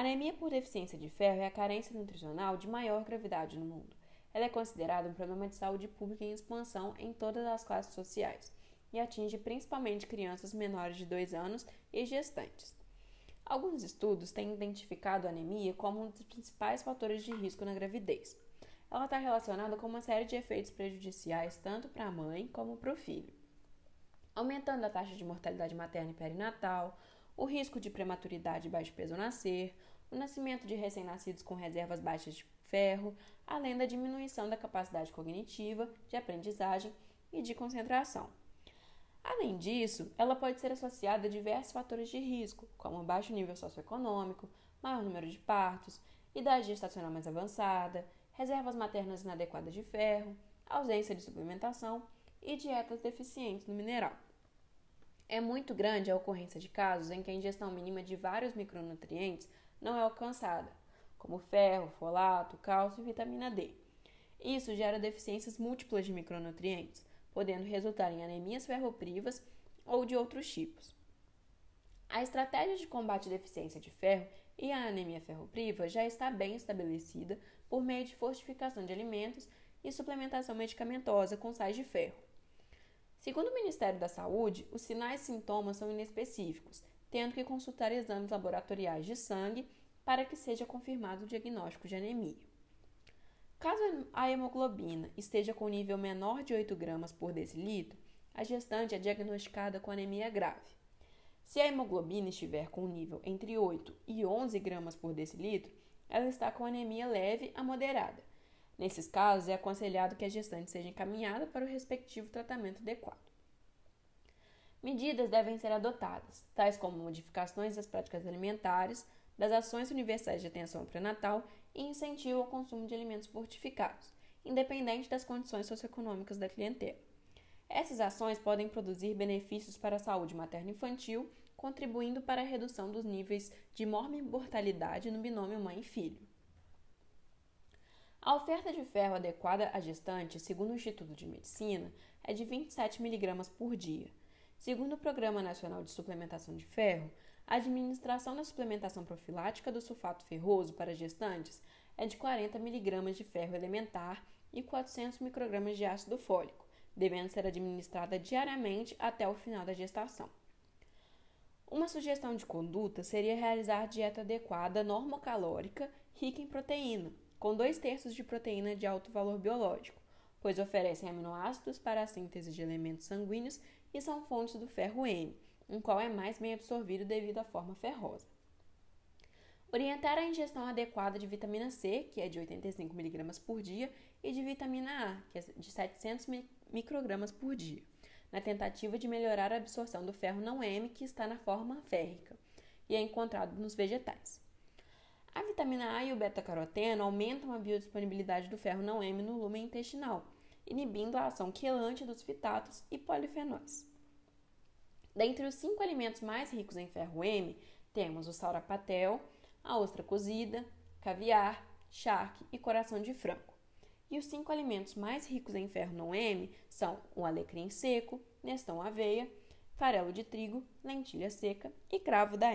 Anemia por deficiência de ferro é a carência nutricional de maior gravidade no mundo. Ela é considerada um problema de saúde pública em expansão em todas as classes sociais e atinge principalmente crianças menores de 2 anos e gestantes. Alguns estudos têm identificado a anemia como um dos principais fatores de risco na gravidez. Ela está relacionada com uma série de efeitos prejudiciais tanto para a mãe como para o filho, aumentando a taxa o risco de prematuridade e baixo peso ao nascer, o nascimento de recém-nascidos com reservas baixas de ferro, além da diminuição da capacidade cognitiva, de aprendizagem e de concentração. Além disso, ela pode ser associada a diversos fatores de risco, como um baixo nível socioeconômico, maior número de partos, idade gestacional mais avançada, reservas maternas inadequadas de ferro, ausência de suplementação e dietas deficientes no mineral. É muito grande a ocorrência de casos em que a ingestão mínima de vários micronutrientes não é alcançada, como ferro, folato, cálcio e vitamina D. Isso gera deficiências múltiplas de micronutrientes, podendo resultar em anemias ferroprivas ou de outros tipos. A estratégia de combate à de ferro e à anemia ferropriva já está bem estabelecida por meio de fortificação de alimentos e suplementação medicamentosa com sais de ferro. Segundo o Ministério da Saúde, os sinais e são inespecíficos, tendo que consultar exames laboratoriais de sangue para que seja confirmado o diagnóstico de anemia. Caso a hemoglobina esteja com nível menor de 8 gramas por decilitro, a gestante é diagnosticada com anemia grave. Se a hemoglobina estiver com nível entre 8 e 11 gramas por decilitro, ela está com anemia leve a Nesses casos, é aconselhado que a gestante seja encaminhada para o respectivo tratamento adequado. Medidas devem ser adotadas, tais como modificações das práticas alimentares, das ações universais de atenção pré e incentivo ao consumo de alimentos fortificados, independente das condições socioeconômicas da clientela. Essas ações podem produzir benefícios para a saúde materno-infantil, e contribuindo para a redução dos níveis de e mortalidade no binômio mãe e A oferta de ferro adequada à gestante, segundo o Instituto de Medicina, é de 27 e por dia. Segundo o Programa Nacional de Suplementação de Ferro, a administração da suplementação profilática do sulfato ferroso para gestantes é de 40 miligramas de ferro elementar e 400 microgramas de ácido fólico, devendo ser administrada diariamente até o final da gestação. Uma sugestão de conduta seria realizar dieta adequada normocalórica com dois terços de proteína de alto valor biológico, pois oferecem aminoácidos para a síntese de elementos sanguíneos e são fontes do ferro N, um qual é mais bem absorvido devido à forma ferrosa. Orientar a ingestão adequada de vitamina C, que é de 85 e por dia, e de vitamina A, que é de microgramas por dia, na tentativa de melhorar a absorção do ferro não M que está na forma férrica e é encontrado nos vegetais. vitamina A e o beta-caroteno a biodisponibilidade do ferro não M no lúmen intestinal, inibindo a ação quelante dos fitatos e polifenóis. Dentre os cinco alimentos mais ricos em ferro M, temos o saurapatel, a ostra cozida, caviar, charque e coração de frango. E os cinco alimentos mais ricos em ferro não M são o alecrim seco, nestão aveia, farelo de trigo, lentilha seca e cravo da